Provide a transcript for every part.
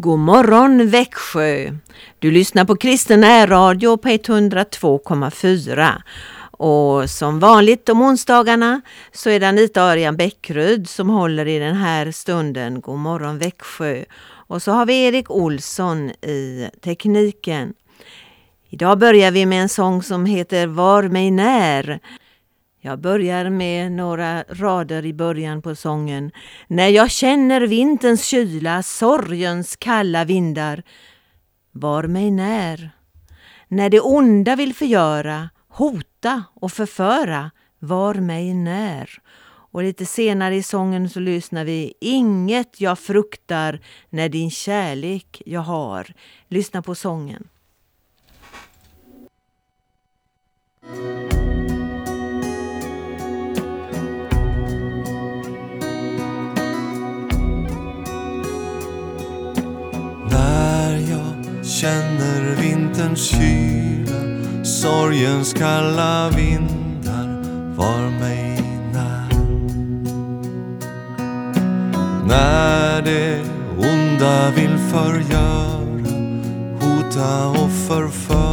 God morgon Växjö! Du lyssnar på Kristen Radio på 102,4. Och som vanligt om onsdagarna så är det Anita Arian Bäckryd som håller i den här stunden. God morgon Växjö! Och så har vi Erik Olsson i tekniken. Idag börjar vi med en sång som heter Var mig när. Jag börjar med några rader i början på sången. När jag känner vinterns kyla, sorgens kalla vindar. Var mig när. När det onda vill förgöra, hota och förföra. Var mig när. Och lite senare i sången så lyssnar vi Inget jag fruktar när din kärlek jag har. Lyssna på sången. Vinterns kyla Sorgens kalla vindar var mig när När det onda vill förgöra Hota och förföra.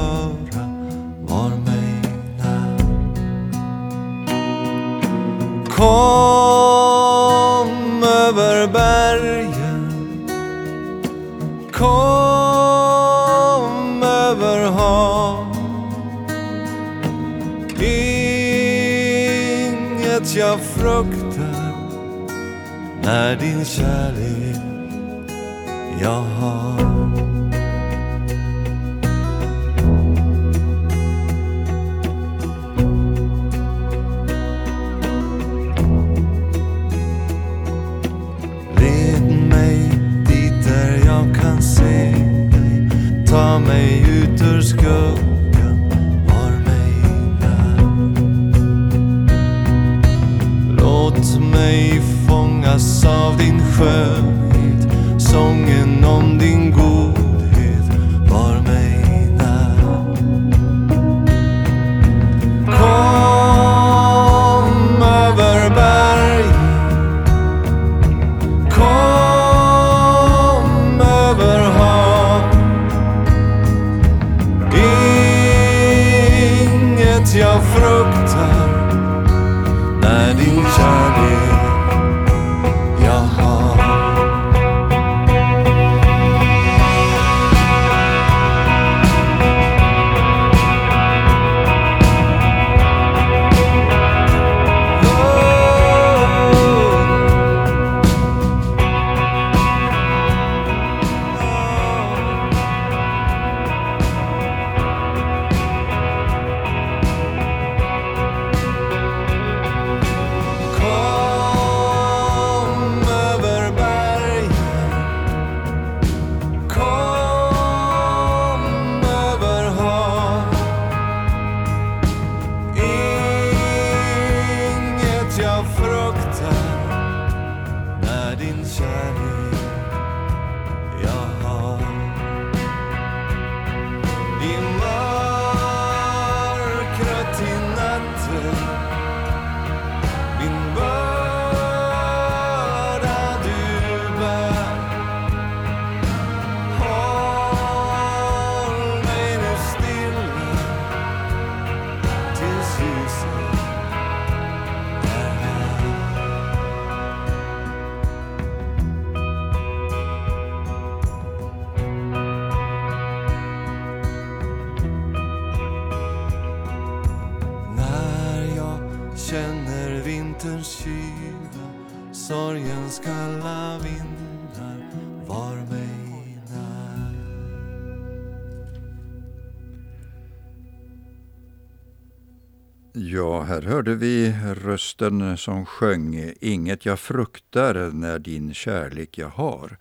Ja, här hörde vi rösten som sjöng Inget jag fruktar när din kärlek jag har.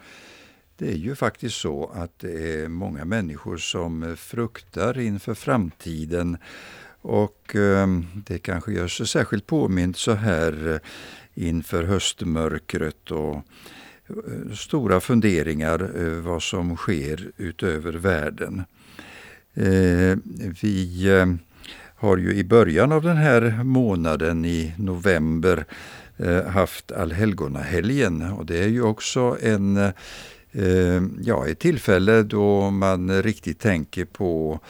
Det är ju faktiskt så att det är många människor som fruktar inför framtiden och ehm, det kanske gör sig särskilt påmint så här eh, inför höstmörkret och eh, stora funderingar över vad som sker utöver världen. Vi har ju i början av den här månaden i november eh, haft allhelgonahelgen och det är ju också en eh, ja, ett tillfälle då man riktigt tänker på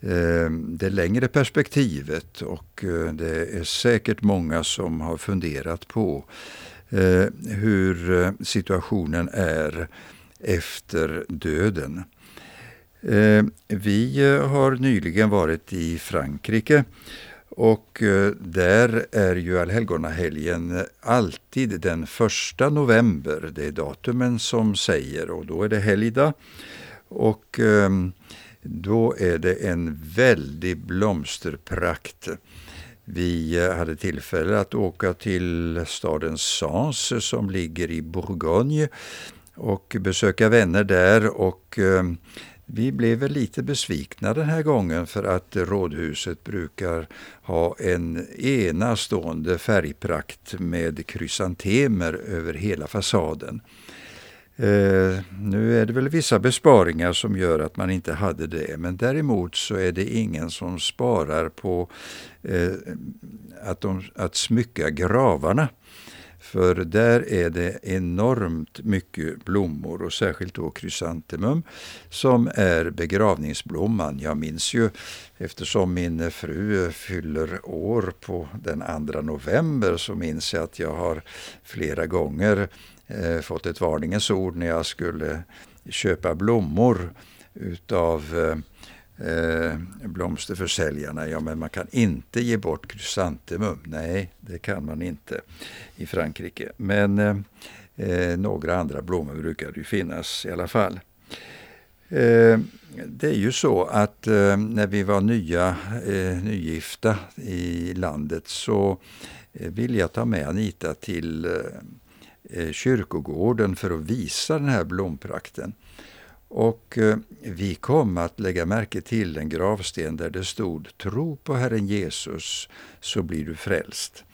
eh, det längre perspektivet och det är säkert många som har funderat på hur situationen är efter döden. Eh, vi eh, har nyligen varit i Frankrike och eh, där är ju allhelgonahelgen alltid den första november. Det är datumen som säger och då är det helgdag. Och ehm, då är det en väldig blomsterprakt. Vi hade tillfälle att åka till staden Sens som ligger i Bourgogne och besöka vänner där och ehm, vi blev väl lite besvikna den här gången för att rådhuset brukar ha en enastående färgprakt med krysantemer över hela fasaden. Eh, nu är det väl vissa besparingar som gör att man inte hade det, men däremot så är det ingen som sparar på eh, att, de, att smycka gravarna. För där är det enormt mycket blommor och särskilt då krysantemum som är begravningsblomman. Jag minns ju eftersom min fru fyller år på den 2 november så minns jag att jag har flera gånger eh, fått ett varningens ord när jag skulle köpa blommor utav eh, eh, blomsterförsäljarna. Ja, men man kan inte ge bort krysantemum. Nej, det kan man inte i Frankrike. Men eh, eh några andra blommor brukar det finnas i alla fall. Eh, det är ju så att eh, när vi var nya, eh, nygifta i landet så eh, ville jag ta med Anita till eh, kyrkogården för att visa den här blomprakten. Och eh, vi kom att lägga märke till en gravsten där det stod Tro på Herren Jesus så blir du frälst.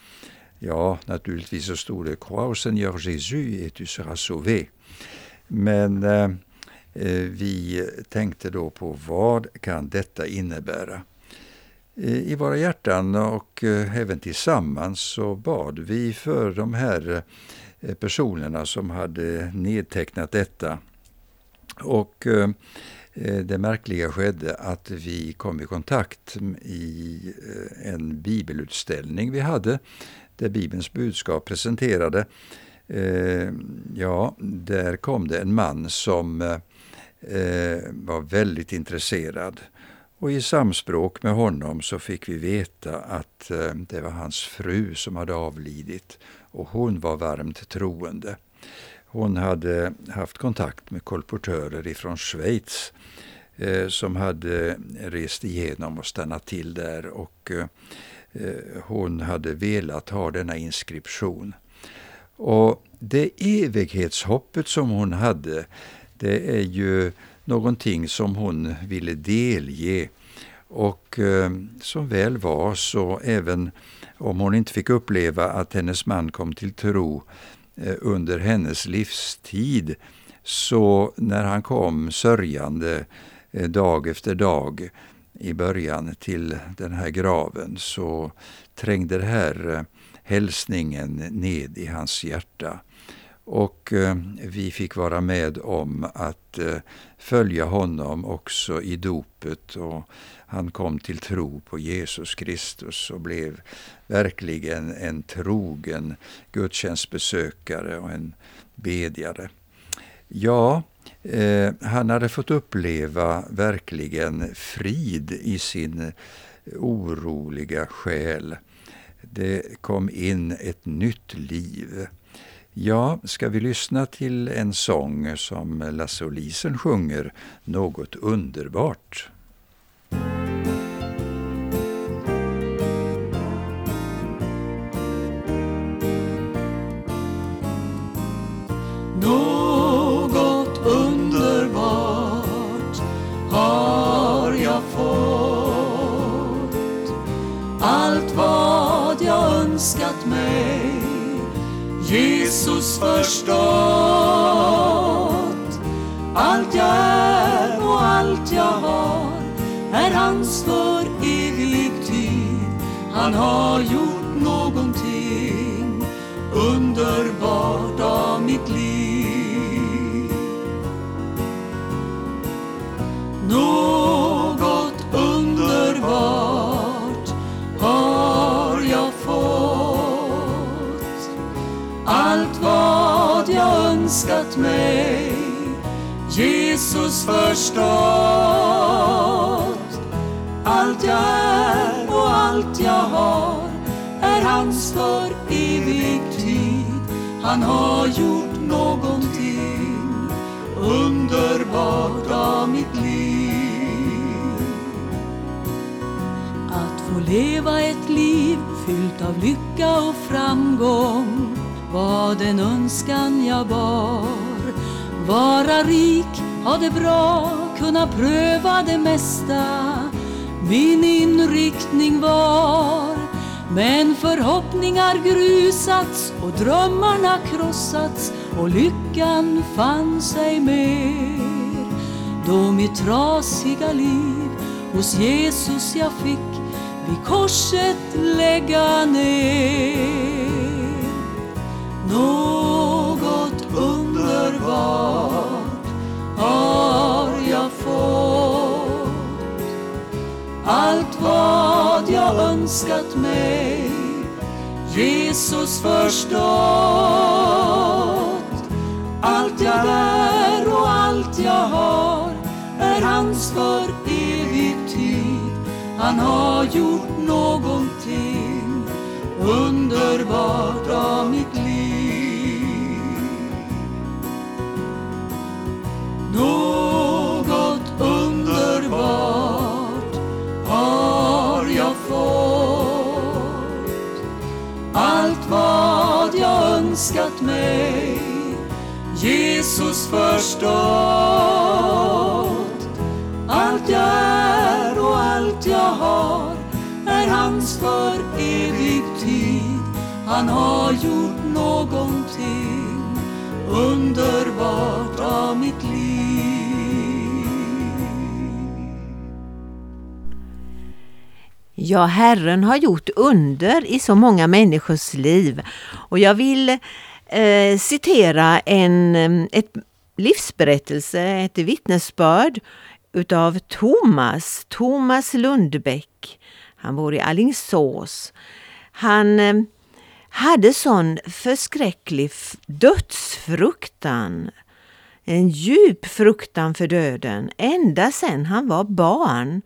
Ja, naturligtvis så stod det Croix au Seigneur Jésus et tu seras sauvé. Men eh, eh vi tänkte då på vad kan detta innebära? Eh, I våra hjärtan och även tillsammans så bad vi för de här personerna som hade nedtecknat detta och eh, det märkliga skedde att vi kom i kontakt i eh, en bibelutställning vi hade, där Bibelns budskap presenterade. Eh, ja, där kom det en man som eh, var väldigt intresserad. Och i samspråk med honom så fick vi veta att eh, det var hans fru som hade avlidit och hon var varmt troende. Hon hade haft kontakt med kolportörer ifrån Schweiz eh, som hade rest igenom och stannat till där och eh, eh, hon hade velat ha denna inskription. Och det evighetshoppet som hon hade, det är ju någonting som hon ville delge. Och eh, som väl var så även om hon inte fick uppleva att hennes man kom till tro Eh, under hennes livstid. Så när han kom sörjande eh, dag efter dag i början till den här graven så trängde den här eh, hälsningen ned i hans hjärta. Och vi fick vara med om att följa honom också i dopet och han kom till tro på Jesus Kristus och blev verkligen en trogen gudstjänstbesökare och en bedjare. Ja, eh, han hade fått uppleva verkligen frid i sin oroliga själ. Det kom in ett nytt liv. Ja, ska vi lyssna till en sång som Lasse Olisen sjunger, Något underbart? Jesus förstått. Allt jag är och allt jag har är hans för evig tid. Han har Jesus förstått. Allt jag är och allt jag har är hans för evig tid. Han har gjort någonting underbart av mitt liv. Att få leva ett liv fyllt av lycka och framgång var den önskan jag bar. Vara rik, ha det bra, kunna pröva det mesta. Min inriktning var Men förhoppningar grusats och drömmarna krossats och lyckan fann sig mer. Då mitt trasiga liv hos Jesus jag fick vid korset lägga ner. Något underbart. Önskat mig. Jesus förstått Allt jag är och allt jag har är hans för evig tid. Han har gjort någonting underbart av mitt önskat mig. Jesus förstått Allt jag är och allt jag har är hans för evig tid. Han har gjort någonting underbart av mitt liv. Ja, Herren har gjort under i så många människors liv. Och jag vill eh, citera en eh, ett livsberättelse, ett vittnesbörd utav Thomas, Thomas Lundbäck. Han bor i Allingsås. Han eh, hade sån förskräcklig dödsfruktan, en djup fruktan för döden, ända sedan han var barn.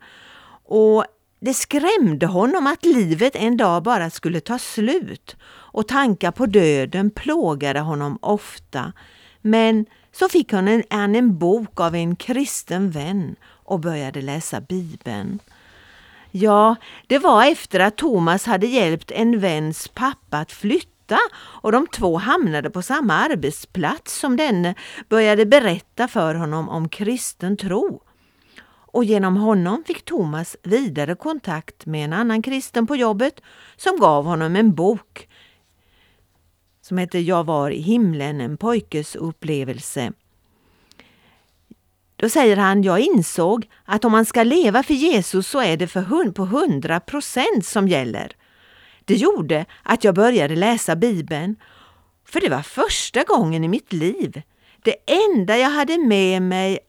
Och det skrämde honom att livet en dag bara skulle ta slut och tankar på döden plågade honom ofta. Men så fick han en, han en bok av en kristen vän och började läsa Bibeln. Ja, det var efter att Thomas hade hjälpt en väns pappa att flytta och de två hamnade på samma arbetsplats som denne började berätta för honom om kristen tro. Och genom honom fick Thomas vidare kontakt med en annan kristen på jobbet som gav honom en bok som heter Jag var i himlen, en pojkes upplevelse. Då säger han, jag insåg att om man ska leva för Jesus så är det för på hundra procent som gäller. Det gjorde att jag började läsa Bibeln, för det var första gången i mitt liv. Det enda jag hade med mig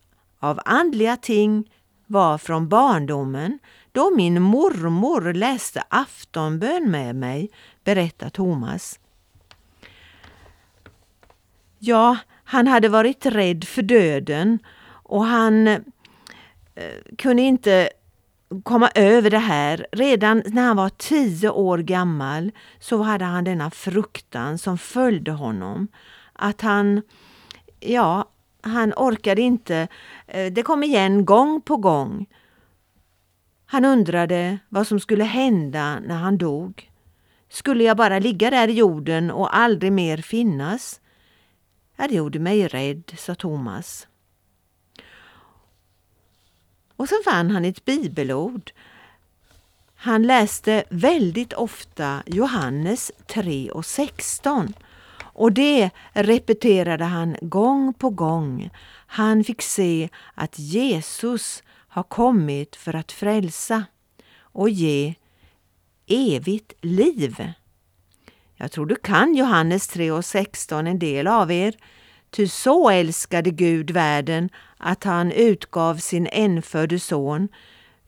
av andliga ting var från barndomen då min mormor läste aftonbön med mig, berättar Thomas. Ja, han hade varit rädd för döden och han eh, kunde inte komma över det här. Redan när han var tio år gammal så hade han denna fruktan som följde honom. Att han, ja, han orkade inte. Eh, det kom igen gång på gång. Han undrade vad som skulle hända när han dog. Skulle jag bara ligga där i jorden och aldrig mer finnas? Ja, det gjorde mig rädd, sa Thomas. Och så fann han ett bibelord. Han läste väldigt ofta Johannes 3 och 16 och det repeterade han gång på gång. Han fick se att Jesus har kommit för att frälsa och ge evigt liv. Jag tror du kan Johannes 3 och 16 en del av er. Ty så älskade Gud världen att han utgav sin enfödde son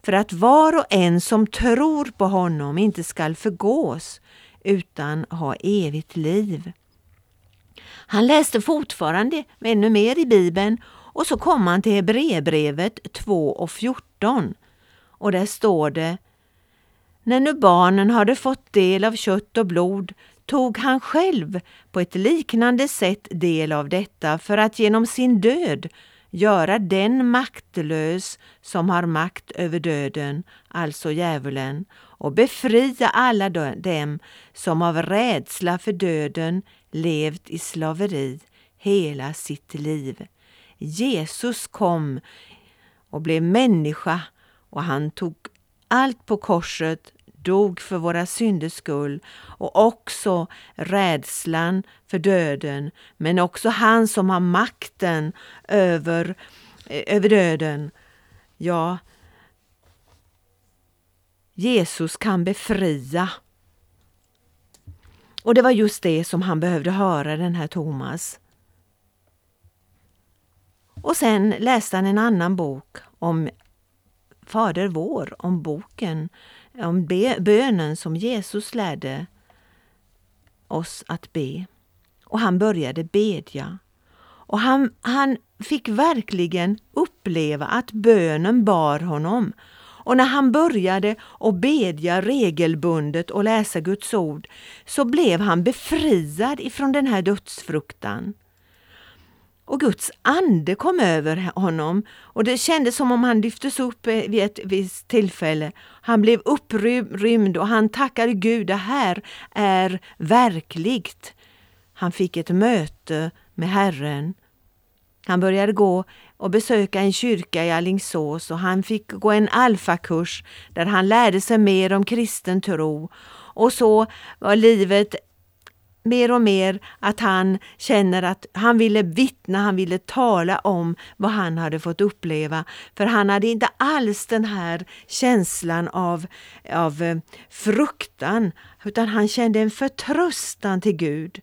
för att var och en som tror på honom inte skall förgås utan ha evigt liv. Han läste fortfarande ännu mer i Bibeln och så kom han till Hebreerbrevet 2 och 14. Och där står det När nu barnen hade fått del av kött och blod tog han själv på ett liknande sätt del av detta för att genom sin död göra den maktlös som har makt över döden, alltså djävulen, och befria alla dem som av rädsla för döden levt i slaveri hela sitt liv. Jesus kom och blev människa och han tog allt på korset dog för våra synders skull och också rädslan för döden, men också han som har makten över, eh, över döden. Ja, Jesus kan befria. Och det var just det som han behövde höra, den här Thomas. Och sen läste han en annan bok om Fader vår, om boken om bönen som Jesus lärde oss att be. Och han började bedja. Och han, han fick verkligen uppleva att bönen bar honom. Och när han började att bedja regelbundet och läsa Guds ord så blev han befriad ifrån den här dödsfruktan. Och Guds ande kom över honom och det kändes som om han lyftes upp eh, vid ett visst tillfälle. Han blev upprymd och han tackade Gud, det här är verkligt. Han fick ett möte med Herren. Han började gå och besöka en kyrka i Allingsås och han fick gå en alfakurs där han lärde sig mer om kristen tro. Och så var livet mer och mer att han känner att han ville vittna, han ville tala om vad han hade fått uppleva. För han hade inte alls den här känslan av, av eh, fruktan, utan han kände en förtröstan till Gud.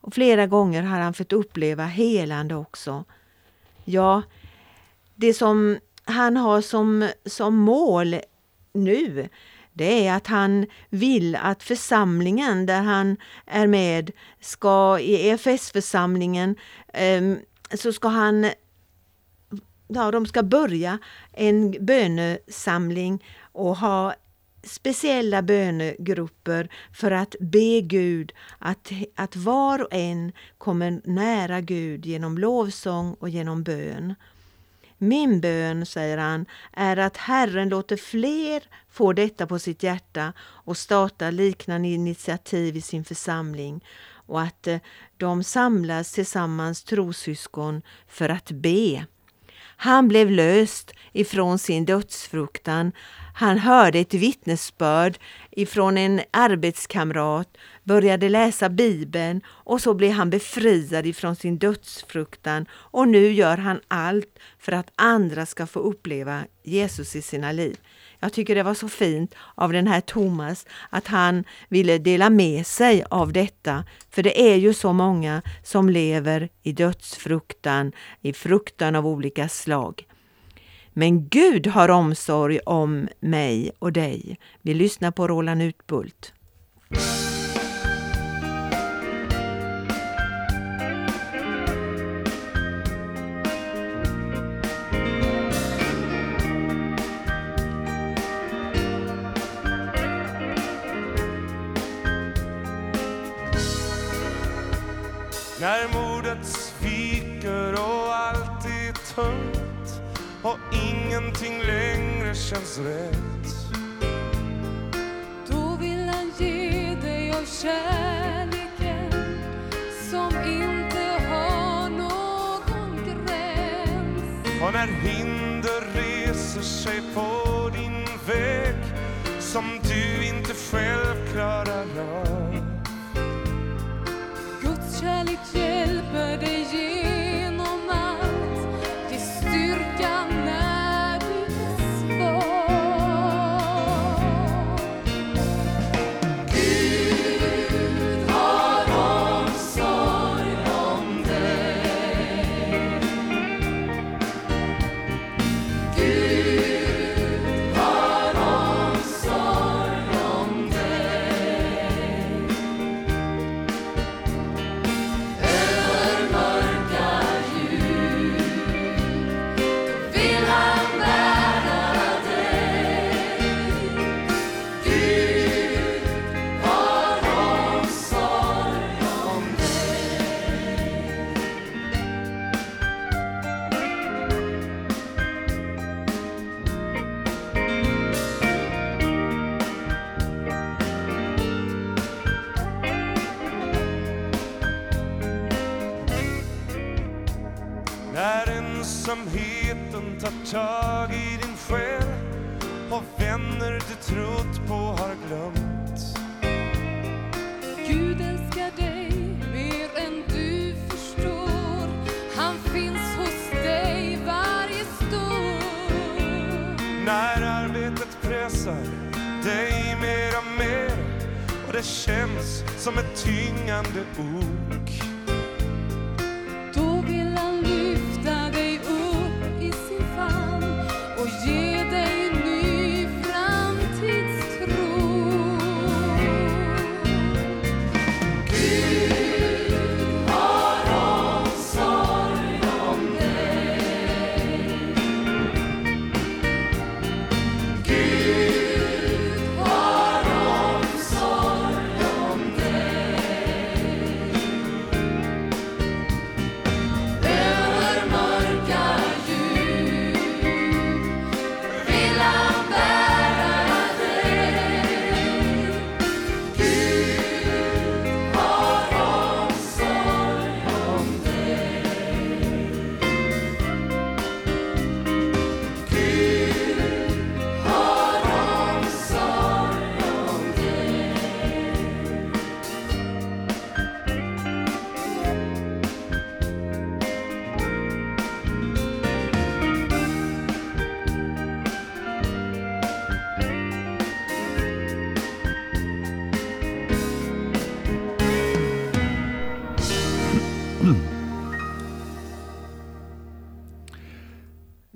Och Flera gånger har han fått uppleva helande också. Ja, det som han har som, som mål nu, det är att han vill att församlingen där han är med ska, i EFS-församlingen, ehm, så ska han Ja, de ska börja en bönesamling och ha speciella bönegrupper för att be Gud att, att var och en kommer nära Gud genom lovsång och genom bön. Min bön, säger han, är att Herren låter fler få detta på sitt hjärta och starta liknande initiativ i sin församling och att eh, de samlas tillsammans trossyskon för att be. Han blev löst ifrån sin dödsfruktan. Han hörde ett vittnesbörd ifrån en arbetskamrat, började läsa Bibeln och så blev han befriad ifrån sin dödsfruktan och nu gör han allt för att andra ska få uppleva Jesus i sina liv. Jag tycker det var så fint av den här Thomas att han ville dela med sig av detta. För det är ju så många som lever i dödsfruktan, i fruktan av olika slag. Men Gud har omsorg om mig och dig. Vi lyssnar på Roland Utbult. Du ensamheten tar tag i din själ och vänner du trott på har glömt. Gud älskar dig mer än du förstår. Han finns hos dig varje stund. När arbetet pressar dig mer och mer och det känns som ett tyngande ok.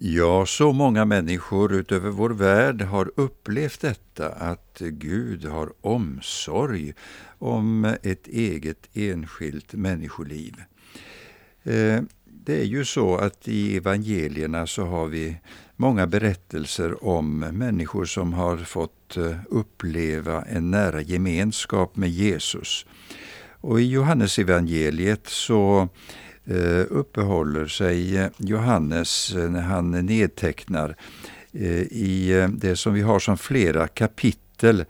Ja, så många människor utöver vår värld har upplevt detta att Gud har omsorg om ett eget enskilt människoliv. Eh, det är ju så att i evangelierna så har vi många berättelser om människor som har fått eh, uppleva en nära gemenskap med Jesus. Och i Johannesevangeliet så Eh, uppehåller sig eh, Johannes eh, när han nedtecknar i det som vi har som flera kapitel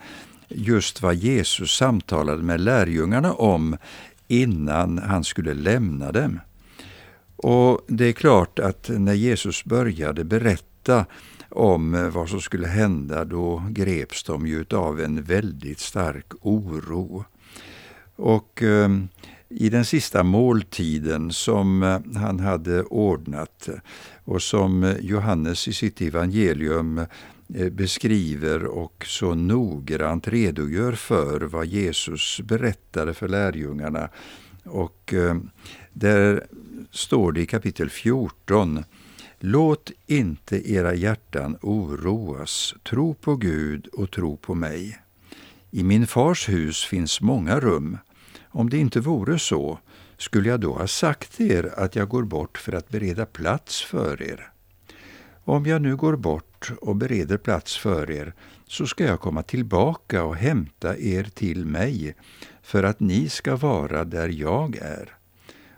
just vad Jesus samtalade med lärjungarna om innan han skulle lämna dem. Och det är klart att när Jesus började berätta om vad som skulle hända, då greps de ju av en väldigt stark oro. Och eh, i den sista måltiden som eh, han hade ordnat eh, och som eh, Johannes i sitt evangelium beskriver och så noggrant redogör för vad Jesus berättade för lärjungarna. Och där står det i kapitel 14 Låt inte era hjärtan oroas, tro på Gud och tro på mig. I min fars hus finns många rum. Om det inte vore så, skulle jag då ha sagt er att jag går bort för att bereda plats för er? Om jag nu går bort och bereder plats för er, så ska jag komma tillbaka och hämta er till mig, för att ni ska vara där jag är.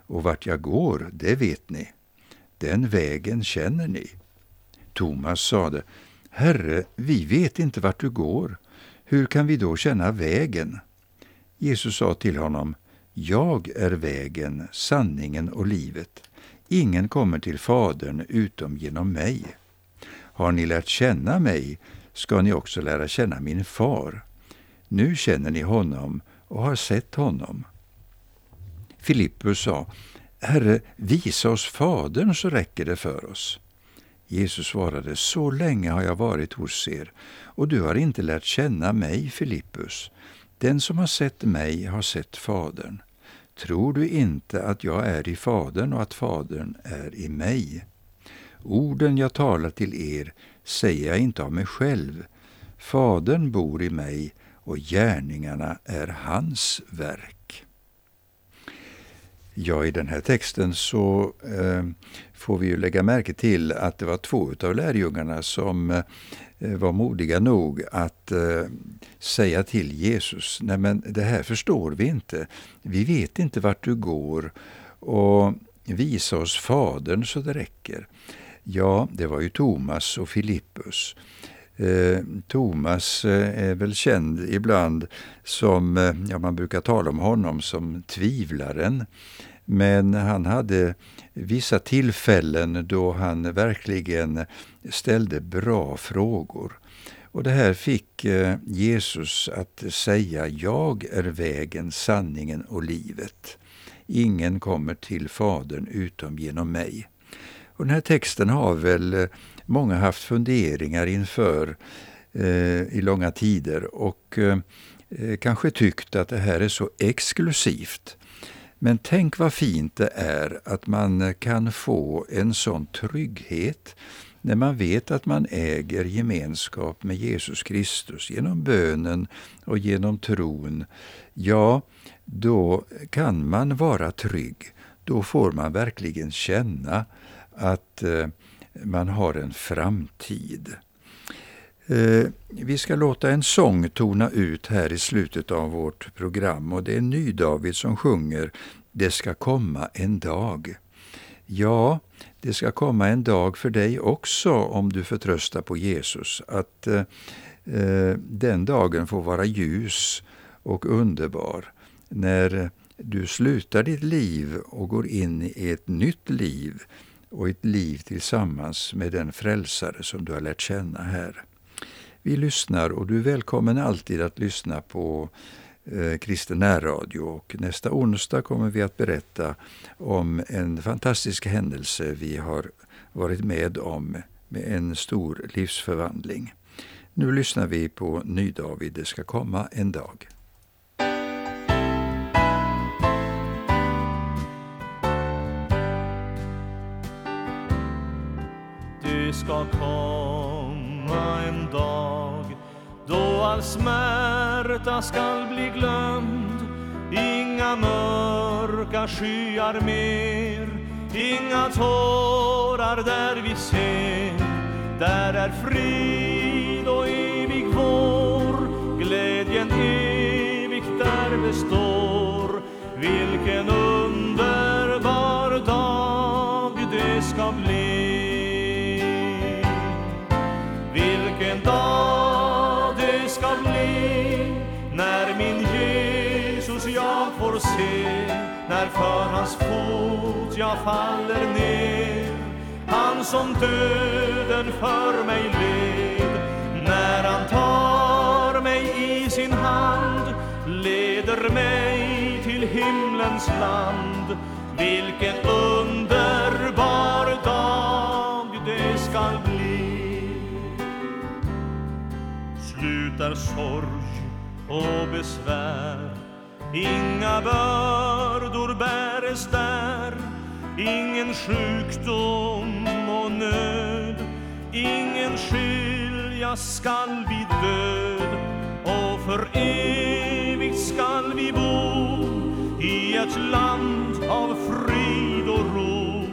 Och vart jag går, det vet ni. Den vägen känner ni. Thomas sade, Herre, vi vet inte vart du går. Hur kan vi då känna vägen? Jesus sa till honom, Jag är vägen, sanningen och livet. Ingen kommer till Fadern utom genom mig. Har ni lärt känna mig ska ni också lära känna min far. Nu känner ni honom och har sett honom. Filippus sa, Herre, visa oss Fadern så räcker det för oss. Jesus svarade, så länge har jag varit hos er, och du har inte lärt känna mig, Filippus. Den som har sett mig har sett Fadern. Tror du inte att jag är i Fadern och att Fadern är i mig? Orden jag talar till er säger jag inte av mig själv. Fadern bor i mig och gärningarna är hans verk. Ja, i den här texten så eh, får vi ju lägga märke till att det var två av lärjungarna som eh, var modiga nog att eh, säga till Jesus, nej men det här förstår vi inte, vi vet inte vart du går och visa oss Fadern så det räcker. Ja, det var ju Thomas och Filippus. Eh, Thomas är väl känd ibland som, ja man brukar tala om honom som tvivlaren, men han hade vissa tillfällen då han verkligen ställde bra frågor. Och det här fick eh, Jesus att säga, jag är vägen, sanningen och livet. Ingen kommer till Fadern utom genom mig. Och den här texten har väl eh, många haft funderingar inför eh, i långa tider och eh, kanske tyckt att det här är så exklusivt. Men tänk vad fint det är att man kan få en sån trygghet när man vet att man äger gemenskap med Jesus Kristus genom bönen och genom tron, ja, då kan man vara trygg. Då får man verkligen känna att eh, man har en framtid. Eh, vi ska låta en sång tona ut här i slutet av vårt program och det är Ny-David som sjunger Det ska komma en dag. Ja, det ska komma en dag för dig också om du förtröstar på Jesus, att eh, eh, den dagen får vara ljus och underbar när du slutar ditt liv och går in i ett nytt liv och ett liv tillsammans med den frälsare som du har lärt känna här. Vi lyssnar och du är välkommen alltid att lyssna på eh, Kristen närradio och nästa onsdag kommer vi att berätta om en fantastisk händelse vi har varit med om med en stor livsförvandling. Nu lyssnar vi på Ny-David, det ska komma en dag. Det ska komma en dag då all smärta skall bli glömd. Inga mörka skyar mer. Inga tårar där vi ser. Där är frid och evig vår. Glädjen evigt där består. Vilken underbar dag det ska bli. Vilken dag min Jesus jag får se när för hans fot jag faller ner. Han som döden för mig led när han tar mig i sin hand leder mig till himlens land. Vilken underbar dag det skall bli. Slutar sorg och besvär. Inga bördor bäres där. Ingen sjukdom och nöd. Ingen skiljas skall vid död. Och för evigt skall vi bo I ett land av frid och ro.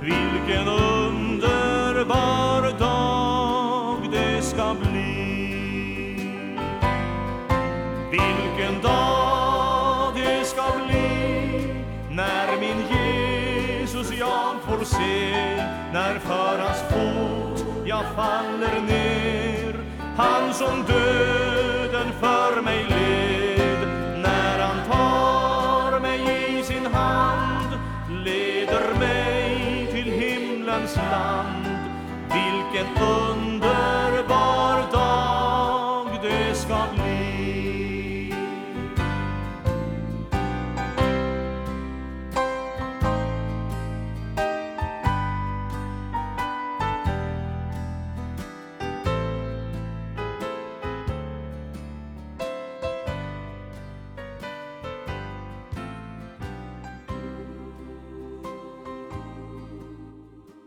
Vilken underbar dag det ska bli vilken dag det ska bli. När min Jesus jag får se när för hans fot jag faller ner. Han som döden